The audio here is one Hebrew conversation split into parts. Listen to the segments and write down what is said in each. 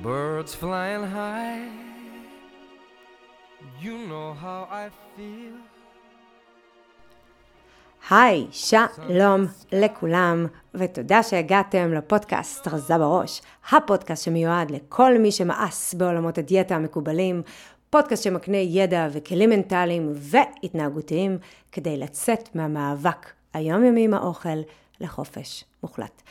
Birds flying high, you know how I feel. היי, שלום לכולם, ותודה שהגעתם לפודקאסט רזה בראש, הפודקאסט שמיועד לכל מי שמאס בעולמות הדיאטה המקובלים, פודקאסט שמקנה ידע וכלים מנטליים והתנהגותיים כדי לצאת מהמאבק היומיומי עם האוכל לחופש מוחלט.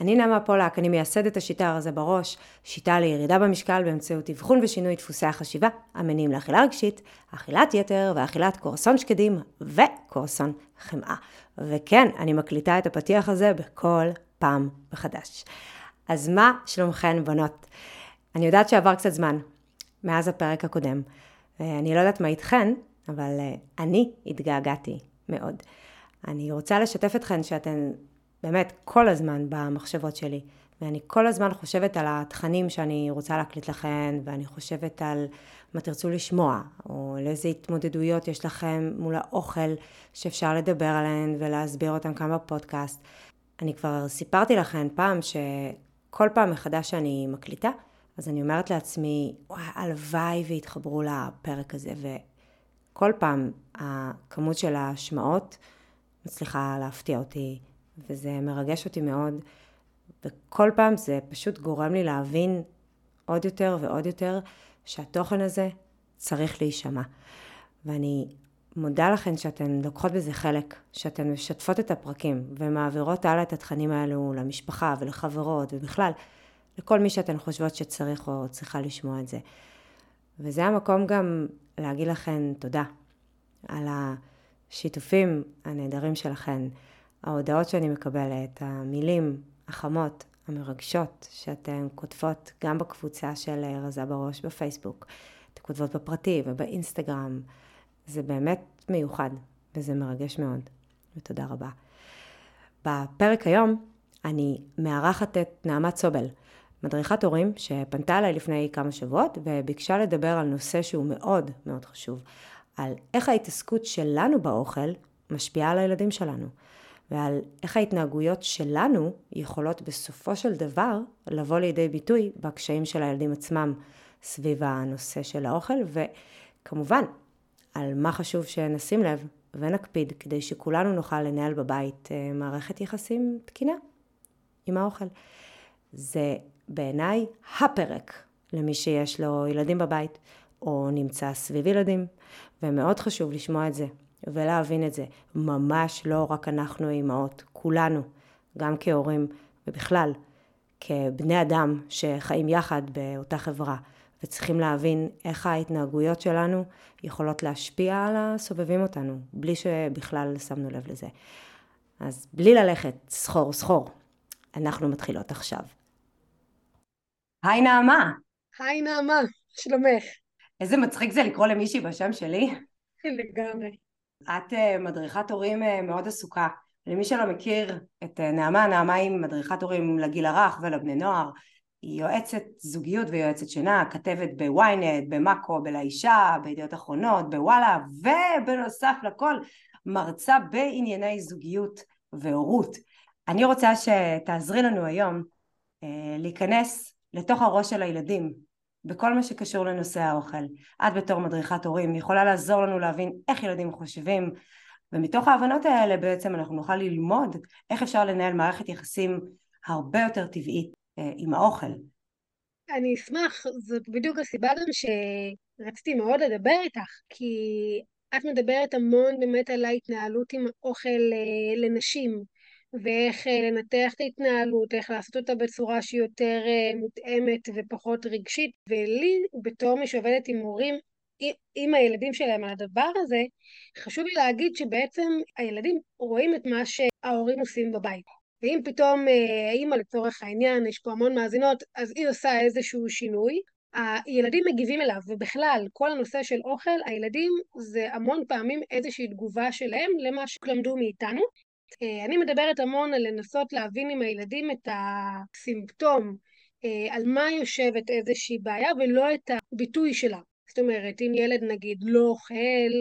אני נעמה פולק, אני מייסדת השיטה הרזה בראש, שיטה לירידה במשקל באמצעות אבחון ושינוי דפוסי החשיבה, המניעים לאכילה רגשית, אכילת יתר ואכילת קורסון שקדים וקורסון חמאה. וכן, אני מקליטה את הפתיח הזה בכל פעם מחדש. אז מה שלומכן בנות? אני יודעת שעבר קצת זמן מאז הפרק הקודם, ואני לא יודעת מה איתכן, אבל אה, אני התגעגעתי מאוד. אני רוצה לשתף אתכן שאתן באמת כל הזמן במחשבות שלי. ואני כל הזמן חושבת על התכנים שאני רוצה להקליט לכם, ואני חושבת על מה תרצו לשמוע, או על איזה התמודדויות יש לכם מול האוכל שאפשר לדבר עליהן ולהסביר אותן כאן בפודקאסט. אני כבר סיפרתי לכם פעם שכל פעם מחדש שאני מקליטה, אז אני אומרת לעצמי, וואי, הלוואי ויתחברו לפרק הזה, וכל פעם הכמות של ההשמעות מצליחה להפתיע אותי. וזה מרגש אותי מאוד, וכל פעם זה פשוט גורם לי להבין עוד יותר ועוד יותר שהתוכן הזה צריך להישמע. ואני מודה לכן שאתן לוקחות בזה חלק, שאתן משתפות את הפרקים ומעבירות הלאה את התכנים האלו למשפחה ולחברות ובכלל לכל מי שאתן חושבות שצריך או צריכה לשמוע את זה. וזה המקום גם להגיד לכן תודה על השיתופים הנהדרים שלכן. ההודעות שאני מקבלת, המילים החמות, המרגשות שאתן כותבות גם בקבוצה של רזה בראש בפייסבוק, אתן כותבות בפרטי ובאינסטגרם, זה באמת מיוחד וזה מרגש מאוד, ותודה רבה. בפרק היום אני מארחת את נעמת סובל, מדריכת הורים שפנתה אליי לפני כמה שבועות וביקשה לדבר על נושא שהוא מאוד מאוד חשוב, על איך ההתעסקות שלנו באוכל משפיעה על הילדים שלנו. ועל איך ההתנהגויות שלנו יכולות בסופו של דבר לבוא לידי ביטוי בקשיים של הילדים עצמם סביב הנושא של האוכל, וכמובן, על מה חשוב שנשים לב ונקפיד כדי שכולנו נוכל לנהל בבית אה, מערכת יחסים תקינה עם האוכל. זה בעיניי הפרק למי שיש לו ילדים בבית או נמצא סביב ילדים, ומאוד חשוב לשמוע את זה. ולהבין את זה. ממש לא רק אנחנו האימהות, כולנו, גם כהורים ובכלל, כבני אדם שחיים יחד באותה חברה, וצריכים להבין איך ההתנהגויות שלנו יכולות להשפיע על הסובבים אותנו, בלי שבכלל שמנו לב לזה. אז בלי ללכת סחור סחור, אנחנו מתחילות עכשיו. היי נעמה. היי נעמה, שלומך. איזה מצחיק זה לקרוא למישהי בשם שלי. לגמרי. את אה, מדריכת הורים אה, מאוד עסוקה. למי שלא מכיר את אה, נעמה, נעמה היא מדריכת הורים לגיל הרך ולבני נוער. היא יועצת זוגיות ויועצת שינה, כתבת בוויינט, במאקו, בלאישה, בידיעות אחרונות, בוואלה, ובנוסף לכל מרצה בענייני זוגיות והורות. אני רוצה שתעזרי לנו היום להיכנס לתוך הראש של הילדים בכל מה שקשור לנושא האוכל. את בתור מדריכת הורים יכולה לעזור לנו להבין איך ילדים חושבים, ומתוך ההבנות האלה בעצם אנחנו נוכל ללמוד איך אפשר לנהל מערכת יחסים הרבה יותר טבעית אה, עם האוכל. אני אשמח, זאת בדיוק הסיבה גם שרציתי מאוד לדבר איתך, כי את מדברת המון באמת על ההתנהלות עם אוכל אה, לנשים. ואיך אה, לנתח את ההתנהלות, איך לעשות אותה בצורה שהיא יותר אה, מותאמת ופחות רגשית. ולי, בתור מי שעובדת עם הורים, עם הילדים שלהם על הדבר הזה, חשוב לי להגיד שבעצם הילדים רואים את מה שההורים עושים בבית. ואם פתאום האימא אה, לצורך העניין, יש פה המון מאזינות, אז היא עושה איזשהו שינוי, הילדים מגיבים אליו, ובכלל, כל הנושא של אוכל, הילדים זה המון פעמים איזושהי תגובה שלהם למה שלמדו מאיתנו, אני מדברת המון על לנסות להבין עם הילדים את הסימפטום, אה, על מה יושבת איזושהי בעיה ולא את הביטוי שלה. זאת אומרת, אם ילד נגיד לא אוכל,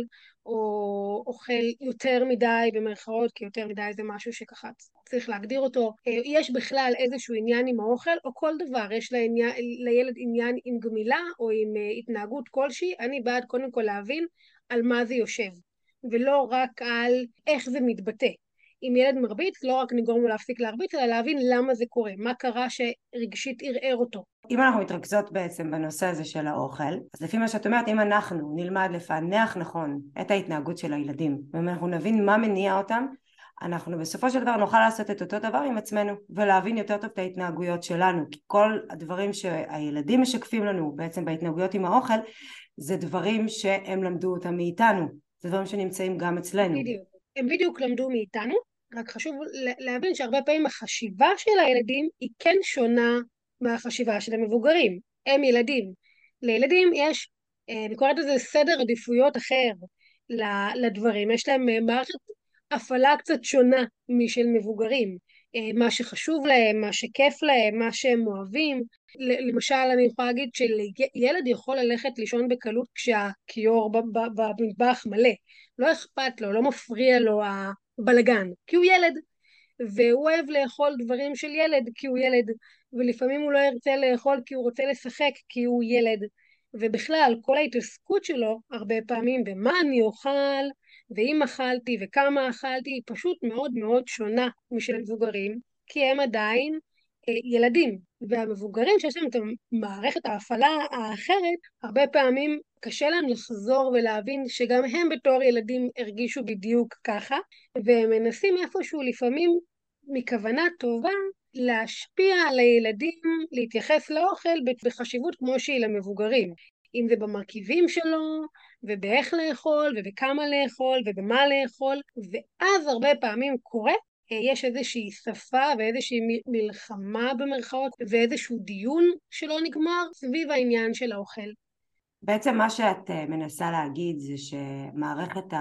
או אוכל יותר מדי במרכאות, כי יותר מדי זה משהו שככה צריך להגדיר אותו, אה, יש בכלל איזשהו עניין עם האוכל, או כל דבר, יש לעניין, לילד עניין עם גמילה או עם אה, התנהגות כלשהי, אני בעד קודם כל להבין על מה זה יושב, ולא רק על איך זה מתבטא. אם ילד מרביץ, לא רק נגרום לו להפסיק להרביץ, אלא להבין למה זה קורה, מה קרה שרגשית ערער אותו. אם אנחנו מתרכזות בעצם בנושא הזה של האוכל, אז לפי מה שאת אומרת, אם אנחנו נלמד לפענח נכון את ההתנהגות של הילדים, ואם אנחנו נבין מה מניע אותם, אנחנו בסופו של דבר נוכל לעשות את אותו דבר עם עצמנו ולהבין יותר טוב את ההתנהגויות שלנו כי כל הדברים שהילדים משקפים לנו בעצם בהתנהגויות עם האוכל זה דברים שהם למדו אותם מאיתנו זה דברים שנמצאים גם אצלנו בדיוק, הם בדיוק למדו מאיתנו רק חשוב להבין שהרבה פעמים החשיבה של הילדים היא כן שונה מהחשיבה של המבוגרים. הם ילדים. לילדים יש, אה, אני קוראת לזה סדר עדיפויות אחר לדברים. יש להם אה, מערכת הפעלה קצת שונה משל מבוגרים. אה, מה שחשוב להם, מה שכיף להם, מה שהם אוהבים. למשל, אני יכולה להגיד שילד יכול ללכת לישון בקלות כשהכיור במטבח מלא. לא אכפת לו, לא מפריע לו בלגן, כי הוא ילד, והוא אוהב לאכול דברים של ילד כי הוא ילד, ולפעמים הוא לא ירצה לאכול כי הוא רוצה לשחק כי הוא ילד, ובכלל כל ההתעסקות שלו הרבה פעמים במה אני אוכל, ואם אכלתי וכמה אכלתי, היא פשוט מאוד מאוד שונה משל מבוגרים, כי הם עדיין אה, ילדים, והמבוגרים שיש להם את מערכת ההפעלה האחרת, הרבה פעמים קשה להם לחזור ולהבין שגם הם בתור ילדים הרגישו בדיוק ככה, והם מנסים איפשהו לפעמים מכוונה טובה להשפיע על הילדים להתייחס לאוכל בחשיבות כמו שהיא למבוגרים. אם זה במרכיבים שלו, ובאיך לאכול, ובכמה לאכול, ובמה לאכול, ואז הרבה פעמים קורה יש איזושהי שפה ואיזושהי מלחמה במרכאות ואיזשהו דיון שלא נגמר סביב העניין של האוכל. בעצם מה שאת אה, מנסה להגיד זה שמערכת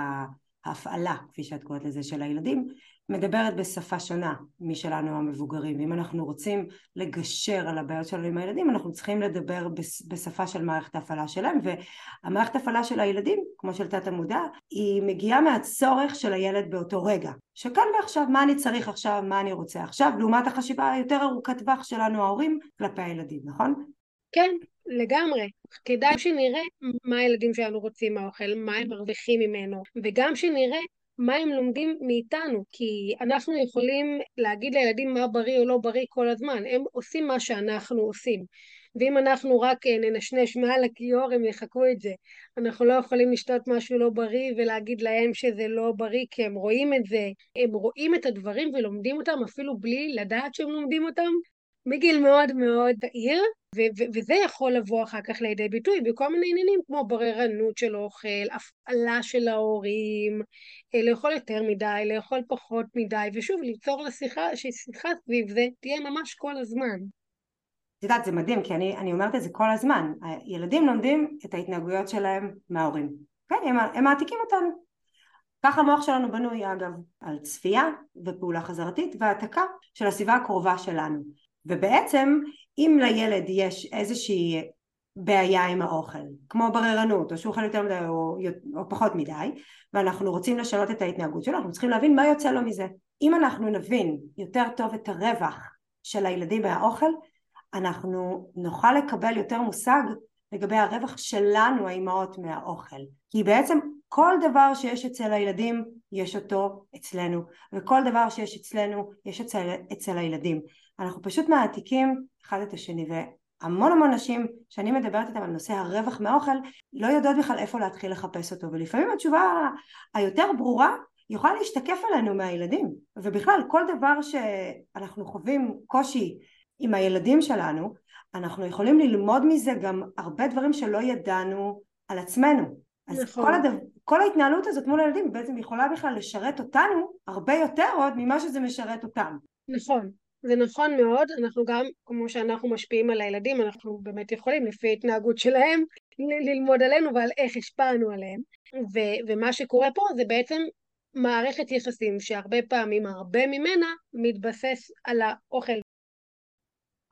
ההפעלה, כפי שאת קוראת לזה, של הילדים, מדברת בשפה שונה משלנו המבוגרים. אם אנחנו רוצים לגשר על הבעיות שלנו עם הילדים, אנחנו צריכים לדבר בשפה של מערכת ההפעלה שלהם, והמערכת ההפעלה של הילדים, כמו של תת המודע, היא מגיעה מהצורך של הילד באותו רגע. שכאן ועכשיו, מה אני צריך עכשיו, מה אני רוצה עכשיו, לעומת החשיבה היותר ארוכת טווח שלנו ההורים כלפי הילדים, נכון? כן, לגמרי. כדאי שנראה מה הילדים שלנו רוצים מהאוכל, מה הם מרוויחים ממנו, וגם שנראה מה הם לומדים מאיתנו, כי אנחנו יכולים להגיד לילדים מה בריא או לא בריא כל הזמן, הם עושים מה שאנחנו עושים. ואם אנחנו רק אה, ננשנש מעל הכיור הם יחקו את זה. אנחנו לא יכולים לשתות משהו לא בריא ולהגיד להם שזה לא בריא כי הם רואים את זה. הם רואים את הדברים ולומדים אותם אפילו בלי לדעת שהם לומדים אותם מגיל מאוד מאוד צעיר, וזה יכול לבוא אחר כך לידי ביטוי בכל מיני עניינים כמו בררנות של אוכל, הפעלה של ההורים, אה, לאכול יותר מדי, לאכול פחות מדי, ושוב, ליצור לשיחה, ששיחה סביב זה תהיה ממש כל הזמן. את יודעת, זה מדהים, כי אני, אני אומרת את זה כל הזמן. ילדים לומדים את ההתנהגויות שלהם מההורים. כן, הם, הם מעתיקים אותנו. ככה המוח שלנו בנוי אגב, על צפייה ופעולה חזרתית והעתקה של הסביבה הקרובה שלנו. ובעצם אם לילד יש איזושהי בעיה עם האוכל, כמו בררנות, או שהוא אוכל יותר מדי או, או פחות מדי, ואנחנו רוצים לשנות את ההתנהגות שלו, אנחנו צריכים להבין מה יוצא לו מזה. אם אנחנו נבין יותר טוב את הרווח של הילדים מהאוכל, אנחנו נוכל לקבל יותר מושג לגבי הרווח שלנו האימהות מהאוכל. כי בעצם כל דבר שיש אצל הילדים יש אותו אצלנו, וכל דבר שיש אצלנו יש אצל, אצל הילדים. אנחנו פשוט מעתיקים אחד את השני והמון המון נשים שאני מדברת איתן על נושא הרווח מהאוכל לא יודעות בכלל איפה להתחיל לחפש אותו ולפעמים התשובה היותר ברורה יכולה להשתקף עלינו מהילדים ובכלל כל דבר שאנחנו חווים קושי עם הילדים שלנו אנחנו יכולים ללמוד מזה גם הרבה דברים שלא ידענו על עצמנו אז נכון. כל, הדבר, כל ההתנהלות הזאת מול הילדים בעצם יכולה בכלל לשרת אותנו הרבה יותר עוד ממה שזה משרת אותם. נכון, זה נכון מאוד, אנחנו גם, כמו שאנחנו משפיעים על הילדים, אנחנו באמת יכולים לפי ההתנהגות שלהם ללמוד עלינו ועל איך השפענו עליהם. ו- ומה שקורה פה זה בעצם מערכת יחסים שהרבה פעמים, הרבה ממנה, מתבסס על האוכל.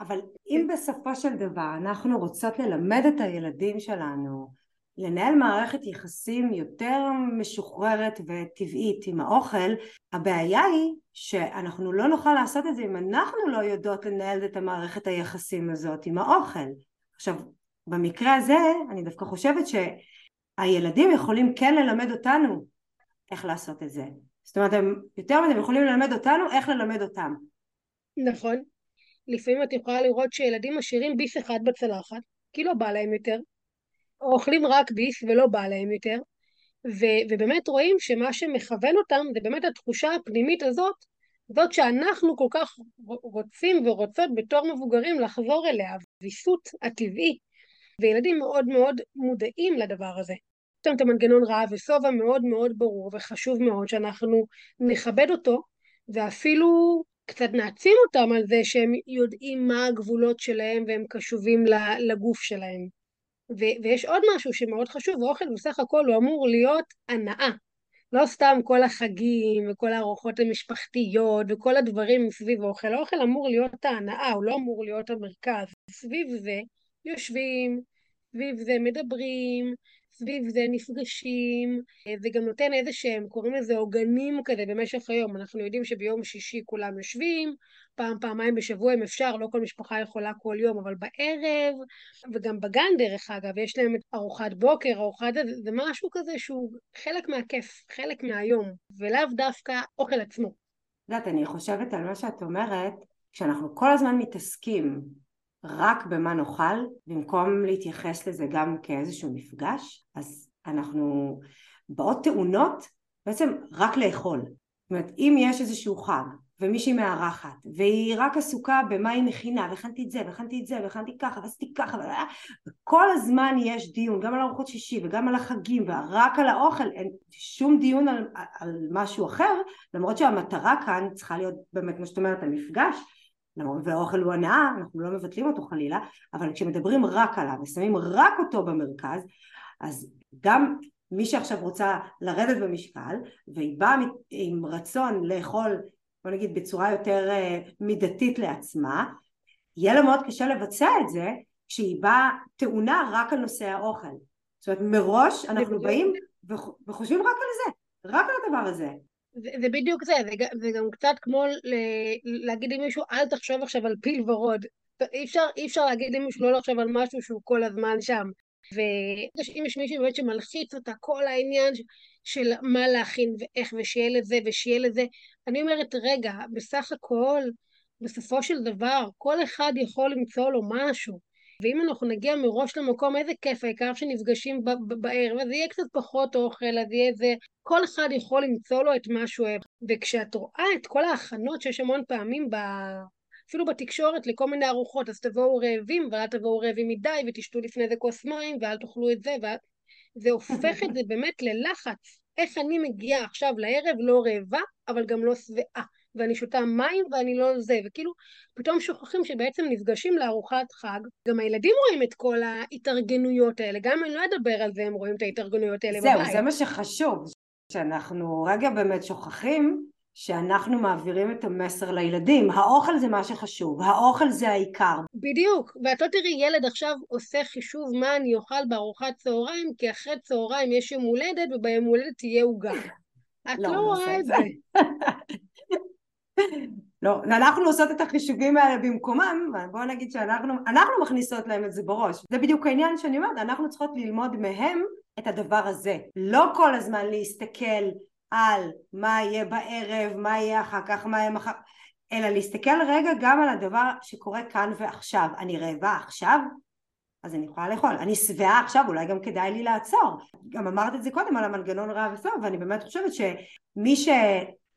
אבל אם בסופו של דבר אנחנו רוצות ללמד את הילדים שלנו לנהל מערכת יחסים יותר משוחררת וטבעית עם האוכל, הבעיה היא שאנחנו לא נוכל לעשות את זה אם אנחנו לא יודעות לנהל את המערכת היחסים הזאת עם האוכל. עכשיו, במקרה הזה אני דווקא חושבת שהילדים יכולים כן ללמד אותנו איך לעשות את זה. זאת אומרת, הם יותר מזה, יכולים ללמד אותנו איך ללמד אותם. נכון. לפעמים את יכולה לראות שילדים משאירים ביס אחד בצלחת, כי לא בא להם יותר, אוכלים רק ביס ולא בא להם יותר, ו- ובאמת רואים שמה שמכוון אותם זה באמת התחושה הפנימית הזאת, זאת שאנחנו כל כך רוצים ורוצות בתור מבוגרים לחזור אליה, הוויסות הטבעי, וילדים מאוד מאוד מודעים לדבר הזה. יש להם את המנגנון רעב ושובע מאוד מאוד ברור וחשוב מאוד שאנחנו נכבד אותו, ואפילו קצת נעצים אותם על זה שהם יודעים מה הגבולות שלהם והם קשובים לגוף שלהם. ו- ויש עוד משהו שמאוד חשוב, האוכל בסך הכל הוא אמור להיות הנאה. לא סתם כל החגים וכל הארוחות המשפחתיות וכל הדברים מסביב האוכל, האוכל אמור להיות ההנאה, הוא לא אמור להיות המרכז. סביב זה יושבים, סביב זה מדברים, סביב זה נפגשים, זה גם נותן איזה שהם, קוראים לזה עוגנים כזה במשך היום. אנחנו יודעים שביום שישי כולם יושבים, פעם, פעמיים בשבוע אם אפשר, לא כל משפחה יכולה כל יום, אבל בערב, וגם בגן דרך אגב, יש להם ארוחת בוקר, ארוחת... זה, משהו כזה שהוא חלק מהכיף, חלק מהיום, ולאו דווקא אוכל עצמו. את יודעת, אני חושבת על מה שאת אומרת, כשאנחנו כל הזמן מתעסקים רק במה נאכל, במקום להתייחס לזה גם כאיזשהו מפגש, אז אנחנו באות טעונות בעצם רק לאכול. זאת אומרת, אם יש איזשהו חג ומישהי מארחת והיא רק עסוקה במה היא מכינה והכנתי את זה והכנתי את זה והכנתי ככה ועשיתי ככה וכל הזמן יש דיון גם על ארוחות שישי וגם על החגים ורק על האוכל אין שום דיון על, על משהו אחר למרות שהמטרה כאן צריכה להיות באמת כמו שאת אומרת המפגש והאוכל הוא הנאה, אנחנו לא מבטלים אותו חלילה, אבל כשמדברים רק עליו ושמים רק אותו במרכז, אז גם מי שעכשיו רוצה לרדת במשקל והיא באה עם רצון לאכול בוא נגיד בצורה יותר אה, מידתית לעצמה, יהיה לה מאוד קשה לבצע את זה כשהיא באה טעונה רק על נושא האוכל. זאת אומרת מראש אנחנו באים וחושבים רק על זה, רק על הדבר הזה. זה, בדיוק זה, זה, זה גם קצת כמו ל, להגיד למישהו אל תחשוב עכשיו על פיל ורוד. אי אפשר, אי אפשר להגיד למישהו לא לחשוב על משהו שהוא כל הזמן שם. ואם יש מישהו באמת שמלחיץ אותה כל העניין של מה להכין ואיך ושיהיה לזה ושיהיה לזה, אני אומרת רגע, בסך הכל, בסופו של דבר, כל אחד יכול למצוא לו משהו. ואם אנחנו נגיע מראש למקום, איזה כיף, העיקר שנפגשים בערב, אז יהיה קצת פחות אוכל, אז יהיה איזה... כל אחד יכול למצוא לו את מה שהוא אוהב. וכשאת רואה את כל ההכנות שיש המון פעמים ב... אפילו בתקשורת לכל מיני ארוחות, אז תבואו רעבים, ואל תבואו רעבים מדי, ותשתו לפני זה כוס מים, ואל תאכלו את זה, ואת... זה הופך את זה באמת ללחץ. איך אני מגיעה עכשיו לערב לא רעבה, אבל גם לא שבעה. ואני שותה מים ואני לא זה, וכאילו פתאום שוכחים שבעצם נפגשים לארוחת חג, גם הילדים רואים את כל ההתארגנויות האלה, גם אם אני לא אדבר על זה, הם רואים את ההתארגנויות האלה זהו, בבית. זהו, זה מה שחשוב, שאנחנו רגע באמת שוכחים שאנחנו מעבירים את המסר לילדים, האוכל זה מה שחשוב, האוכל זה העיקר. בדיוק, ואת לא תראי ילד עכשיו עושה חישוב מה אני אוכל בארוחת צהריים, כי אחרי צהריים יש יום הולדת וביום הולדת תהיה עוגה. את לא, לא רואה את זה. לא, אנחנו עושות את החישובים האלה במקומם, בואו נגיד שאנחנו אנחנו מכניסות להם את זה בראש. זה בדיוק העניין שאני אומרת, אנחנו צריכות ללמוד מהם את הדבר הזה. לא כל הזמן להסתכל על מה יהיה בערב, מה יהיה אחר כך, מה יהיה מחר, אלא להסתכל רגע גם על הדבר שקורה כאן ועכשיו. אני רעבה עכשיו? אז אני יכולה לאכול. אני שבעה עכשיו, אולי גם כדאי לי לעצור. גם אמרת את זה קודם על המנגנון רעב וסוף, ואני באמת חושבת שמי ש...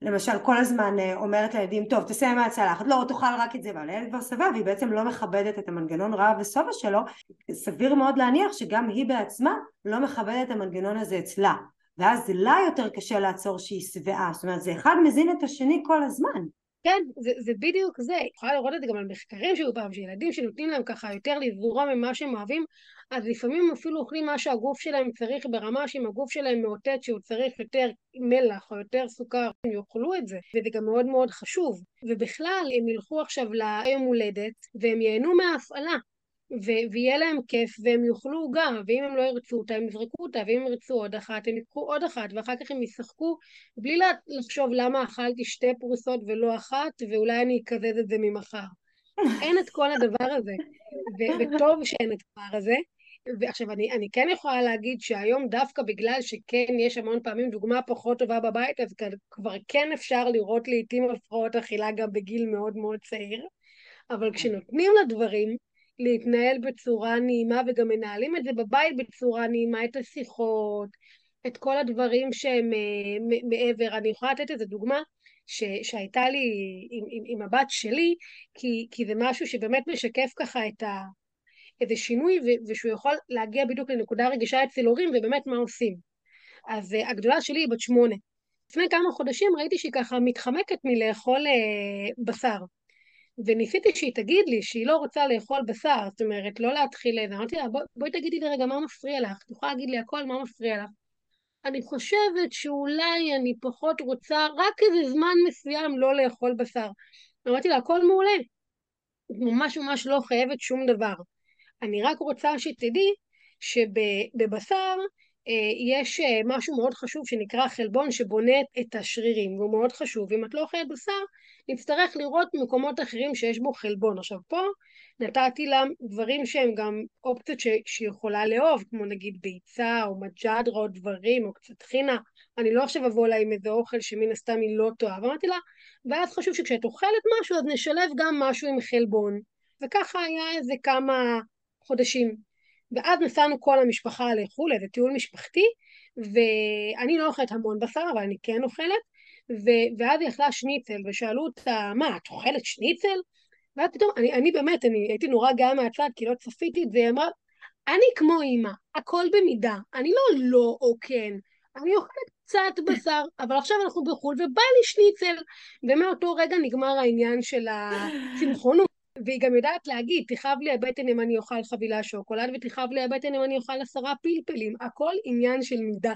למשל כל הזמן אה, אומרת לילדים טוב תסיים מהצלחת לא תאכל רק את זה. אבל הילד כבר שבע והיא בעצם לא מכבדת את המנגנון רעב ושובע שלו. סביר מאוד להניח שגם היא בעצמה לא מכבדת את המנגנון הזה אצלה. ואז לה יותר קשה לעצור שהיא שבעה. זאת אומרת זה אחד מזין את השני כל הזמן כן, זה, זה בדיוק זה. יכולה לראות את זה גם על מחקרים שהיו פעם, שילדים שנותנים להם ככה יותר לזרום ממה שהם אוהבים, אז לפעמים הם אפילו אוכלים מה שהגוף שלהם צריך ברמה שאם הגוף שלהם מאותת שהוא צריך יותר מלח או יותר סוכר, הם יאכלו את זה, וזה גם מאוד מאוד חשוב. ובכלל, הם ילכו עכשיו ליום הולדת והם ייהנו מההפעלה. ו- ויהיה להם כיף והם יאכלו גם, ואם הם לא ירצו אותה הם יזרקו אותה, ואם הם ירצו עוד אחת הם ייקחו עוד אחת, ואחר כך הם ישחקו בלי לחשוב למה אכלתי שתי פרוסות ולא אחת, ואולי אני אקזז את זה ממחר. אין את כל הדבר הזה, ו- וטוב שאין את הדבר הזה. ועכשיו אני, אני כן יכולה להגיד שהיום דווקא בגלל שכן יש המון פעמים דוגמה פחות טובה בבית אז כבר כן אפשר לראות לעיתים הפרעות אכילה גם בגיל מאוד מאוד צעיר אבל כשנותנים לדברים להתנהל בצורה נעימה וגם מנהלים את זה בבית בצורה נעימה את השיחות את כל הדברים שהם uh, מעבר אני יכולה לתת איזה דוגמה ש, שהייתה לי עם, עם, עם הבת שלי כי, כי זה משהו שבאמת משקף ככה את ה... איזה שינוי ושהוא יכול להגיע בדיוק לנקודה רגישה אצל הורים ובאמת מה עושים. אז uh, הגדולה שלי היא בת שמונה. לפני כמה חודשים ראיתי שהיא ככה מתחמקת מלאכול uh, בשר. וניסיתי שהיא תגיד לי שהיא לא רוצה לאכול בשר, זאת אומרת, לא להתחיל לזה. אמרתי לה, בוא, בואי תגידי לי רגע מה מפריע לך, את יכולה להגיד לי הכל, מה מפריע לך. אני חושבת שאולי אני פחות רוצה רק איזה זמן מסוים לא לאכול בשר. אמרתי לה, הכל מעולה. ממש ממש לא חייבת שום דבר. אני רק רוצה שתדעי שבבשר אה, יש אה, משהו מאוד חשוב שנקרא חלבון שבונה את השרירים והוא מאוד חשוב. אם את לא אוכלת בשר, נצטרך לראות מקומות אחרים שיש בו חלבון. עכשיו פה נתתי לה דברים שהם גם אופציות שהיא יכולה לאהוב, כמו נגיד ביצה או מג'דרה או דברים או קצת חינה. אני לא עכשיו אבוא לה עם איזה אוכל שמן הסתם היא לא תאהב. אמרתי לה, ואז חשוב שכשאת אוכלת משהו אז נשלב גם משהו עם חלבון. וככה היה איזה כמה חודשים. ואז נסענו כל המשפחה לחו"ל, איזה טיול משפחתי, ואני לא אוכלת המון בשר, אבל אני כן אוכלת, ו- ואז היא אכלה שניצל, ושאלו אותה, מה, את אוכלת שניצל? ואז פתאום, אני, אני באמת, אני הייתי נורא גאה מהצד, כי לא צפיתי את זה, היא אמרה, אני כמו אימא, הכל במידה, אני לא לא או כן, אני אוכלת קצת בשר, אבל עכשיו אנחנו בחו"ל ובא לי שניצל, ומאותו רגע נגמר העניין של הצמחונות. והיא גם יודעת להגיד, תכאב לי הבטן אם אני אוכל חבילה שוקולד, ותכאב לי הבטן אם אני אוכל עשרה פלפלים, הכל עניין של מידה.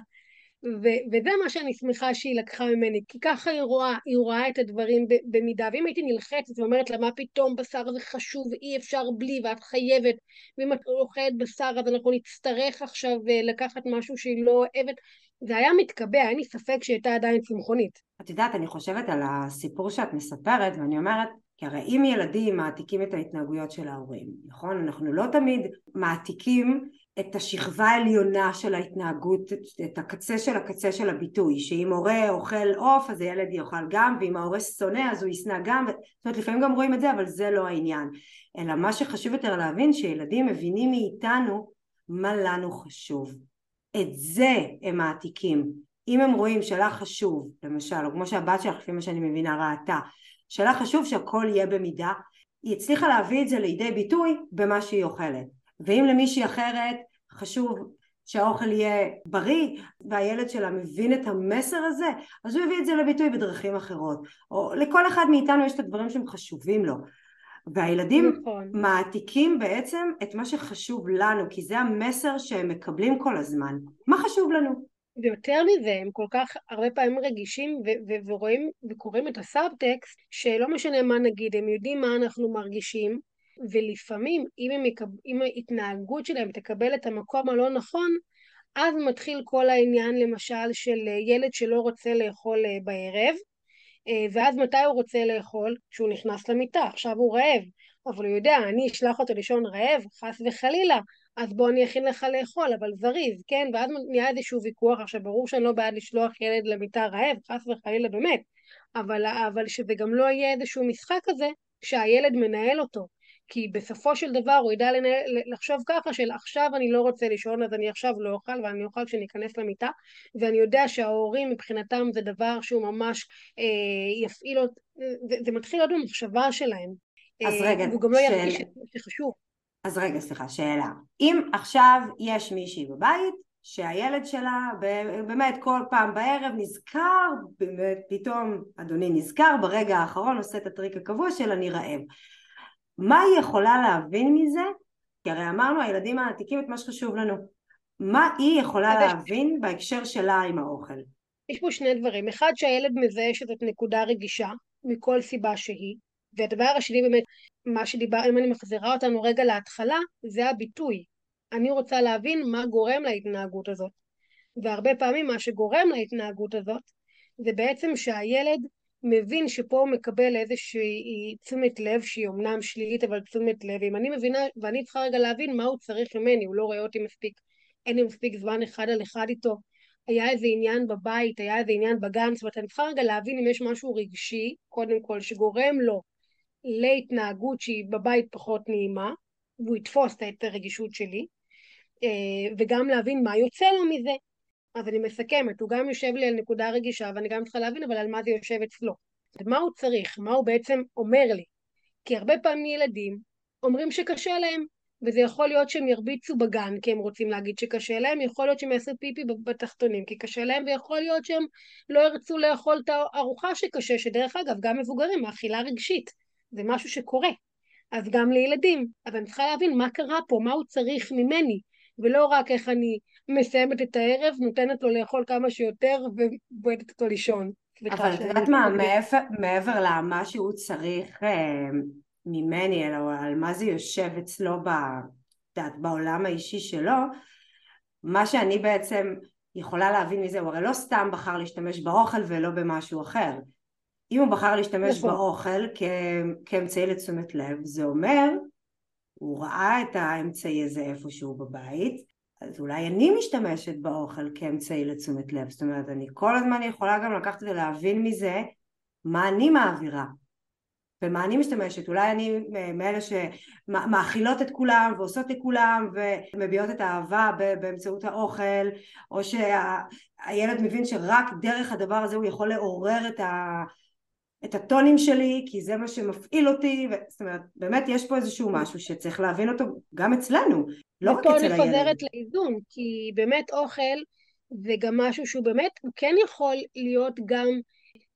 ו- וזה מה שאני שמחה שהיא לקחה ממני, כי ככה היא רואה, היא רואה את הדברים במידה, ואם הייתי נלחצת ואומרת לה מה פתאום בשר זה חשוב ואי אפשר בלי ואת חייבת, ואם את אוכלת בשר אז אנחנו נצטרך עכשיו אה, לקחת משהו שהיא לא אוהבת, זה היה מתקבע, אין לי ספק שהיא הייתה עדיין צמחונית. את יודעת, אני חושבת על הסיפור שאת מספרת, ואני אומרת, כי הרי אם ילדים מעתיקים את ההתנהגויות של ההורים, נכון? אנחנו לא תמיד מעתיקים את השכבה העליונה של ההתנהגות, את הקצה של הקצה של הביטוי, שאם הורה אוכל עוף אז הילד יאכל גם, ואם ההורה שונא אז הוא ישנא גם, זאת אומרת לפעמים גם רואים את זה אבל זה לא העניין, אלא מה שחשוב יותר להבין שילדים מבינים מאיתנו מה לנו חשוב, את זה הם מעתיקים, אם הם רואים שלך חשוב, למשל, או כמו שהבת שלך לפי מה שאני מבינה ראתה, שאלה חשוב שהכל יהיה במידה, היא הצליחה להביא את זה לידי ביטוי במה שהיא אוכלת. ואם למישהי אחרת חשוב שהאוכל יהיה בריא והילד שלה מבין את המסר הזה, אז הוא יביא את זה לביטוי בדרכים אחרות. או לכל אחד מאיתנו יש את הדברים שהם חשובים לו. והילדים נכון. מעתיקים בעצם את מה שחשוב לנו, כי זה המסר שהם מקבלים כל הזמן. מה חשוב לנו? ויותר מזה, הם כל כך הרבה פעמים רגישים ו- ו- ורואים וקוראים את הסאבטקסט, שלא משנה מה נגיד, הם יודעים מה אנחנו מרגישים, ולפעמים אם, הם יקב... אם ההתנהגות שלהם תקבל את המקום הלא נכון, אז מתחיל כל העניין למשל של ילד שלא רוצה לאכול אה, בערב, אה, ואז מתי הוא רוצה לאכול? כשהוא נכנס למיטה, עכשיו הוא רעב, אבל הוא יודע, אני אשלח אותו לישון רעב, חס וחלילה, אז בוא אני אכין לך לאכול, אבל זריז, כן? ואז נהיה איזשהו ויכוח, עכשיו ברור שאני לא בעד לשלוח ילד למיטה רעב, חס וחלילה באמת, אבל, אבל שזה גם לא יהיה איזשהו משחק כזה שהילד מנהל אותו. כי בסופו של דבר הוא ידע לנהל, לחשוב ככה של עכשיו אני לא רוצה לישון אז אני עכשיו לא אוכל ואני אוכל כשאני אכנס למיטה ואני יודע שההורים מבחינתם זה דבר שהוא ממש אה, יפעיל, זה, זה מתחיל להיות במחשבה שלהם. אז אה, רגע, והוא גם לא ירגיש שחשוב. אז רגע, סליחה, שאלה. אם עכשיו יש מישהי בבית שהילד שלה באמת כל פעם בערב נזכר, באמת פתאום אדוני נזכר ברגע האחרון עושה את הטריק הקבוע של אני רעב. מה היא יכולה להבין מזה? כי הרי אמרנו הילדים מעתיקים את מה שחשוב לנו. מה היא יכולה להבין בהקשר שלה עם האוכל? יש פה שני דברים. אחד שהילד מזהה שזאת נקודה רגישה מכל סיבה שהיא, והדבר השני באמת, מה שדיבר, אם אני מחזירה אותנו רגע להתחלה, זה הביטוי. אני רוצה להבין מה גורם להתנהגות הזאת. והרבה פעמים מה שגורם להתנהגות הזאת, זה בעצם שהילד מבין שפה הוא מקבל איזושהי תשומת לב שהיא אמנם שלילית אבל תשומת לב. אם אני מבינה ואני צריכה רגע להבין מה הוא צריך ממני הוא לא רואה אותי מספיק אין לי מספיק זמן אחד על אחד איתו. היה איזה עניין בבית היה איזה עניין בגן זאת אומרת אני צריכה רגע להבין אם יש משהו רגשי קודם כל שגורם לו להתנהגות שהיא בבית פחות נעימה והוא יתפוס את הרגישות שלי אה, וגם להבין מה יוצא לו מזה אז אני מסכמת, הוא גם יושב לי על נקודה רגישה ואני גם צריכה להבין אבל על מה זה יושב אצלו. מה הוא צריך, מה הוא בעצם אומר לי. כי הרבה פעמים ילדים אומרים שקשה להם, וזה יכול להיות שהם ירביצו בגן כי הם רוצים להגיד שקשה להם, יכול להיות שהם יעשו פיפי בתחתונים כי קשה להם, ויכול להיות שהם לא ירצו לאכול את הארוחה שקשה, שדרך אגב גם מבוגרים, מאכילה רגשית, זה משהו שקורה. אז גם לילדים. אז אני צריכה להבין מה קרה פה, מה הוא צריך ממני. ולא רק איך אני מסיימת את הערב, נותנת לו לאכול כמה שיותר ובועטת אותו לישון. אבל את יודעת מה, מעבר, מעבר למה שהוא צריך אה, ממני, אלא על מה זה יושב אצלו ב, דעת, בעולם האישי שלו, מה שאני בעצם יכולה להבין מזה, הוא הרי לא סתם בחר להשתמש באוכל ולא במשהו אחר. אם הוא בחר להשתמש נכון. באוכל כאמצעי לתשומת לב, זה אומר הוא ראה את האמצעי הזה איפשהו בבית, אז אולי אני משתמשת באוכל כאמצעי לתשומת לב, זאת אומרת אני כל הזמן יכולה גם לקחת ולהבין מזה מה אני מעבירה ומה אני משתמשת, אולי אני מאלה שמאכילות את כולם ועושות לכולם ומביעות את האהבה באמצעות האוכל או שהילד מבין שרק דרך הדבר הזה הוא יכול לעורר את ה... את הטונים שלי, כי זה מה שמפעיל אותי, ו... זאת אומרת, באמת יש פה איזשהו משהו שצריך להבין אותו גם אצלנו, לא רק אצל הילד. ופה אני חוזרת לאיזון, כי באמת אוכל זה גם משהו שהוא באמת, הוא כן יכול להיות גם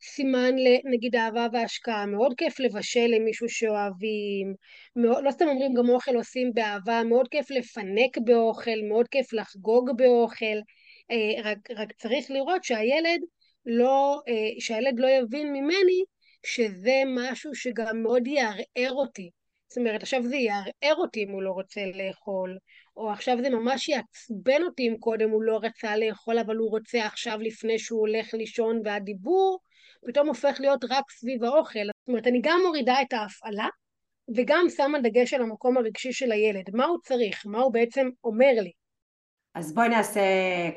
סימן לנגיד אהבה והשקעה, מאוד כיף לבשל למישהו שאוהבים, מאוד, לא סתם אומרים גם אוכל עושים באהבה, מאוד כיף לפנק באוכל, מאוד כיף לחגוג באוכל, אה, רק, רק צריך לראות שהילד לא, אה, שהילד לא יבין ממני שזה משהו שגם מאוד יערער אותי. זאת אומרת, עכשיו זה יערער אותי אם הוא לא רוצה לאכול, או עכשיו זה ממש יעצבן אותי אם קודם הוא לא רצה לאכול, אבל הוא רוצה עכשיו לפני שהוא הולך לישון, והדיבור פתאום הופך להיות רק סביב האוכל. זאת אומרת, אני גם מורידה את ההפעלה, וגם שמה דגש על המקום הרגשי של הילד. מה הוא צריך? מה הוא בעצם אומר לי? אז בואי נעשה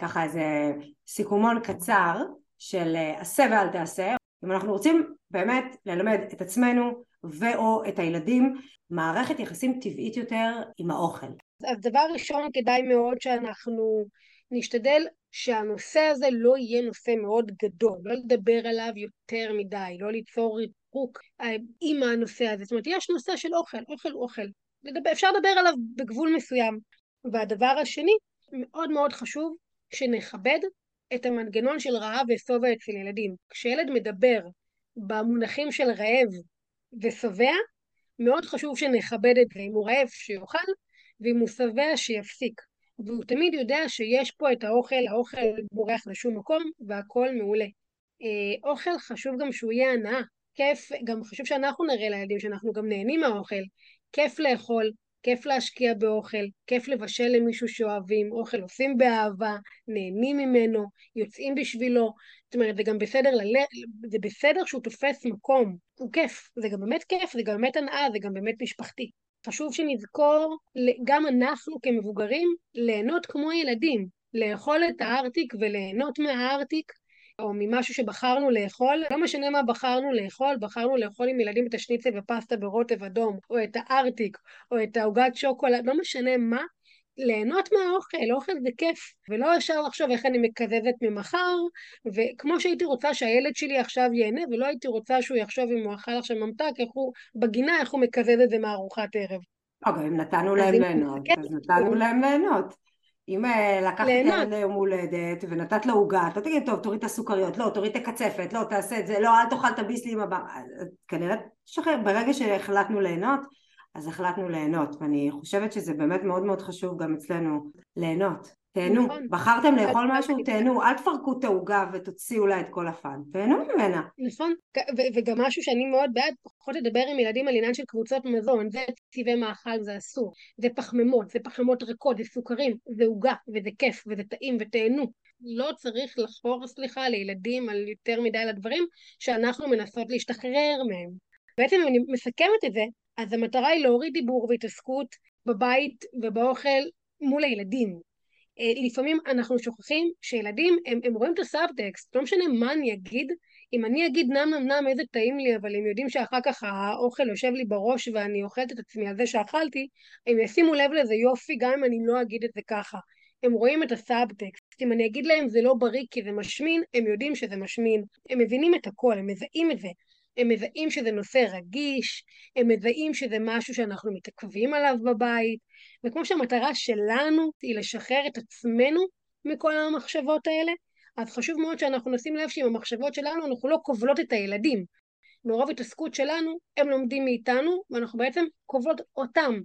ככה איזה סיכומון קצר של עשה ואל תעשה. אם אנחנו רוצים באמת ללמד את עצמנו ואו את הילדים מערכת יחסים טבעית יותר עם האוכל. אז דבר ראשון כדאי מאוד שאנחנו נשתדל שהנושא הזה לא יהיה נושא מאוד גדול, לא לדבר עליו יותר מדי, לא ליצור ריחוק אה, עם הנושא הזה. זאת אומרת, יש נושא של אוכל, אוכל הוא אוכל. לדבר, אפשר לדבר עליו בגבול מסוים. והדבר השני, מאוד מאוד חשוב שנכבד את המנגנון של רעב ושובע אצל ילדים. כשילד מדבר במונחים של רעב ושבע, מאוד חשוב שנכבד את זה. אם הוא רעב שיאכל, ואם הוא שבע שיפסיק. והוא תמיד יודע שיש פה את האוכל, האוכל בורח לשום מקום, והכל מעולה. אה, אוכל חשוב גם שהוא יהיה הנאה. כיף, גם חשוב שאנחנו נראה לילדים שאנחנו גם נהנים מהאוכל. כיף לאכול, כיף להשקיע באוכל, כיף לבשל למישהו שאוהבים, אוכל עושים באהבה, נהנים ממנו, יוצאים בשבילו, זאת אומרת זה גם בסדר, לל... זה בסדר שהוא תופס מקום, הוא כיף, זה גם באמת כיף, זה גם באמת הנאה, זה גם באמת משפחתי. חשוב שנזכור, גם אנחנו כמבוגרים, ליהנות כמו ילדים, לאכול את הארטיק וליהנות מהארטיק או ממשהו שבחרנו לאכול, לא משנה מה בחרנו לאכול, בחרנו לאכול עם ילדים את השניצל ופסטה ברוטב אדום, או את הארטיק, או את העוגת שוקולד, לא משנה מה, ליהנות מהאוכל, אוכל זה כיף, ולא ישר לחשוב איך אני מקזזת ממחר, וכמו שהייתי רוצה שהילד שלי עכשיו ייהנה, ולא הייתי רוצה שהוא יחשוב אם הוא אכל עכשיו ממתק, איך הוא, בגינה, איך הוא מקזז את זה מארוחת ערב. אוקיי, אם נתנו להם ליהנות, אז נתנו להם ליהנות. אם אה, לקחת את ליום הולדת ונתת לו עוגה, אתה תגיד, טוב, תוריד את הסוכריות, לא, תוריד את הקצפת, לא, תעשה את זה, לא, אל תאכל את הביסלי עם הבא. כנראה תשחרר, ברגע שהחלטנו ליהנות, אז החלטנו ליהנות, ואני חושבת שזה באמת מאוד מאוד חשוב גם אצלנו ליהנות. תהנו, נכון. בחרתם לאכול משהו, תתקע. תהנו, אל תפרקו את העוגה ותוציאו לה את כל הפאן, תהנו ממנה. נכון, ו- וגם משהו שאני מאוד בעד, פחות לדבר עם ילדים על עניין של קבוצות מזון, זה צבעי מאכל, זה אסור, זה פחמימות, זה פחמימות ריקות, זה סוכרים, זה עוגה, וזה כיף, וזה טעים, ותהנו. לא צריך לחפור, סליחה, לילדים על יותר מדי לדברים שאנחנו מנסות להשתחרר מהם. בעצם אני מסכמת את זה, אז המטרה היא להוריד דיבור והתעסקות בבית ובאוכל מול הילדים. אה, לפעמים אנחנו שוכחים שילדים, הם, הם רואים את הסאבטקסט, לא משנה מה אני אגיד, אם אני אגיד נם נם נם איזה טעים לי, אבל הם יודעים שאחר כך האוכל יושב לי בראש ואני אוכלת את עצמי על זה שאכלתי, הם ישימו לב לזה יופי גם אם אני לא אגיד את זה ככה. הם רואים את הסאבטקסט, אם אני אגיד להם זה לא בריא כי זה משמין, הם יודעים שזה משמין, הם מבינים את הכל, הם מזהים את זה. הם מזהים שזה נושא רגיש, הם מזהים שזה משהו שאנחנו מתעכבים עליו בבית, וכמו שהמטרה שלנו היא לשחרר את עצמנו מכל המחשבות האלה, אז חשוב מאוד שאנחנו נשים לב שעם המחשבות שלנו אנחנו לא כובלות את הילדים. מרוב התעסקות שלנו, הם לומדים מאיתנו, ואנחנו בעצם כובלות אותם.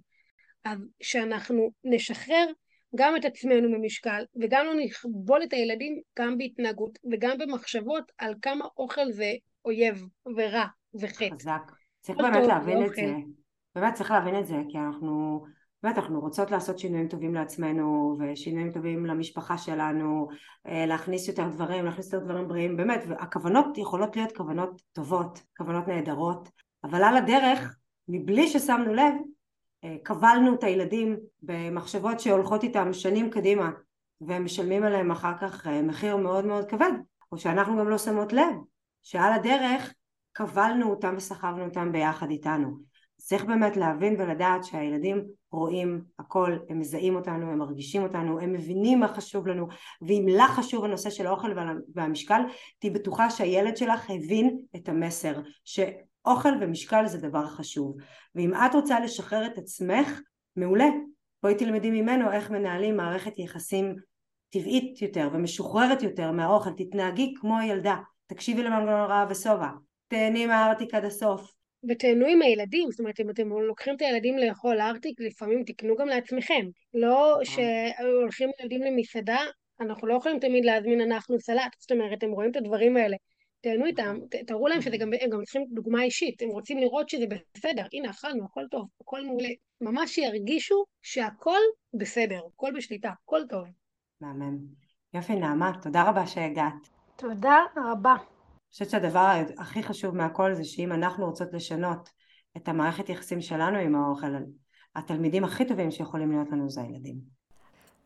אז שאנחנו נשחרר גם את עצמנו ממשקל, וגם לא נכבול את הילדים גם בהתנהגות וגם במחשבות על כמה אוכל זה אויב ורע וחטא. חזק. צריך באמת טוב, להבין את אוכל. זה. באמת צריך להבין את זה, כי אנחנו, באמת אנחנו רוצות לעשות שינויים טובים לעצמנו, ושינויים טובים למשפחה שלנו, אה, להכניס יותר דברים, להכניס יותר דברים בריאים, באמת, והכוונות יכולות להיות כוונות טובות, כוונות נהדרות, אבל על הדרך, מבלי ששמנו לב, אה, כבלנו את הילדים במחשבות שהולכות איתם שנים קדימה, והם משלמים עליהם אחר כך אה, מחיר מאוד מאוד כבד, או שאנחנו גם לא שמות לב, שעל הדרך כבלנו אותם וסחבנו אותם ביחד איתנו. צריך באמת להבין ולדעת שהילדים רואים הכל, הם מזהים אותנו, הם מרגישים אותנו, הם מבינים מה חשוב לנו, ואם לך חשוב הנושא של האוכל וה- והמשקל, תהיי בטוחה שהילד שלך הבין את המסר, שאוכל ומשקל זה דבר חשוב. ואם את רוצה לשחרר את עצמך, מעולה. בואי תלמדי ממנו איך מנהלים מערכת יחסים טבעית יותר ומשוחררת יותר מהאוכל, תתנהגי כמו ילדה, תקשיבי למנגנון רעב ושובע, תהני מהארטיק עד הסוף. ותהנו עם הילדים, זאת אומרת, אם אתם לוקחים את הילדים לאכול ארטיק, לפעמים תקנו גם לעצמכם. לא שהולכים ילדים למסעדה, אנחנו לא יכולים תמיד להזמין אנחנו סלט, זאת אומרת, הם רואים את הדברים האלה. תהנו איתם, ת- תראו להם שזה גם, הם גם צריכים דוגמה אישית, הם רוצים לראות שזה בסדר, הנה אכלנו, הכל טוב, הכל מעולה. ממש שירגישו שהכל בסדר, הכל בשליטה, הכל טוב. מהמם. יופי נעמה, תודה רבה שהגעת. תודה רבה. אני חושבת שהדבר הכי חשוב מהכל זה שאם אנחנו רוצות לשנות את המערכת יחסים שלנו עם האוכל, התלמידים הכי טובים שיכולים להיות לנו זה הילדים.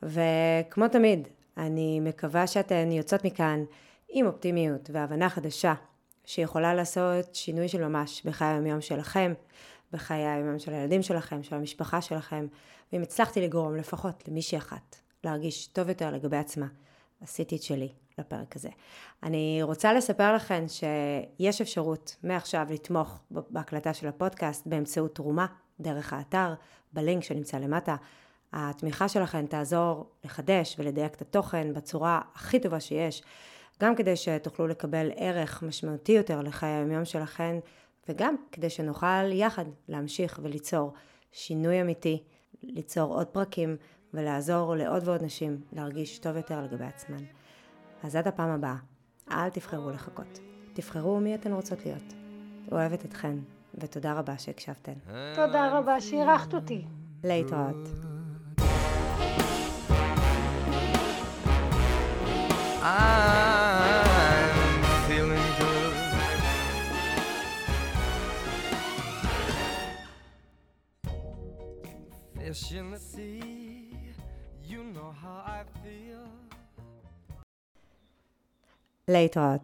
וכמו תמיד, אני מקווה שאתן יוצאות מכאן עם אופטימיות והבנה חדשה שיכולה לעשות שינוי של ממש בחיי היומיום שלכם, בחיי היומיום של הילדים שלכם, של המשפחה שלכם, ואם הצלחתי לגרום לפחות למישהי אחת להרגיש טוב יותר לגבי עצמה, עשיתי את שלי לפרק הזה. אני רוצה לספר לכם שיש אפשרות מעכשיו לתמוך בהקלטה של הפודקאסט באמצעות תרומה דרך האתר, בלינק שנמצא למטה. התמיכה שלכם תעזור לחדש ולדייק את התוכן בצורה הכי טובה שיש, גם כדי שתוכלו לקבל ערך משמעותי יותר לחיי היומיום שלכם, וגם כדי שנוכל יחד להמשיך וליצור שינוי אמיתי, ליצור עוד פרקים ולעזור לעוד ועוד נשים להרגיש טוב יותר לגבי עצמן. אז עד הפעם הבאה, אל תבחרו לחכות. תבחרו מי אתן רוצות להיות. אוהבת אתכן, ותודה רבה שהקשבתן. תודה רבה שאירחת אותי. להתראות. I'm feeling good. Fish in the sea, Later.